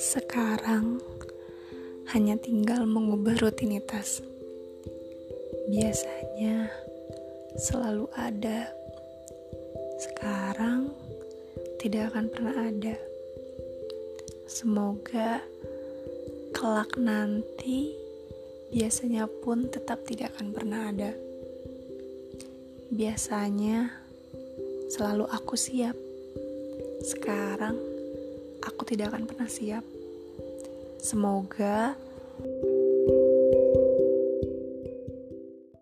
Sekarang hanya tinggal mengubah rutinitas. Biasanya selalu ada, sekarang tidak akan pernah ada. Semoga kelak nanti biasanya pun tetap tidak akan pernah ada. Biasanya selalu aku siap. Sekarang aku tidak akan pernah siap. Semoga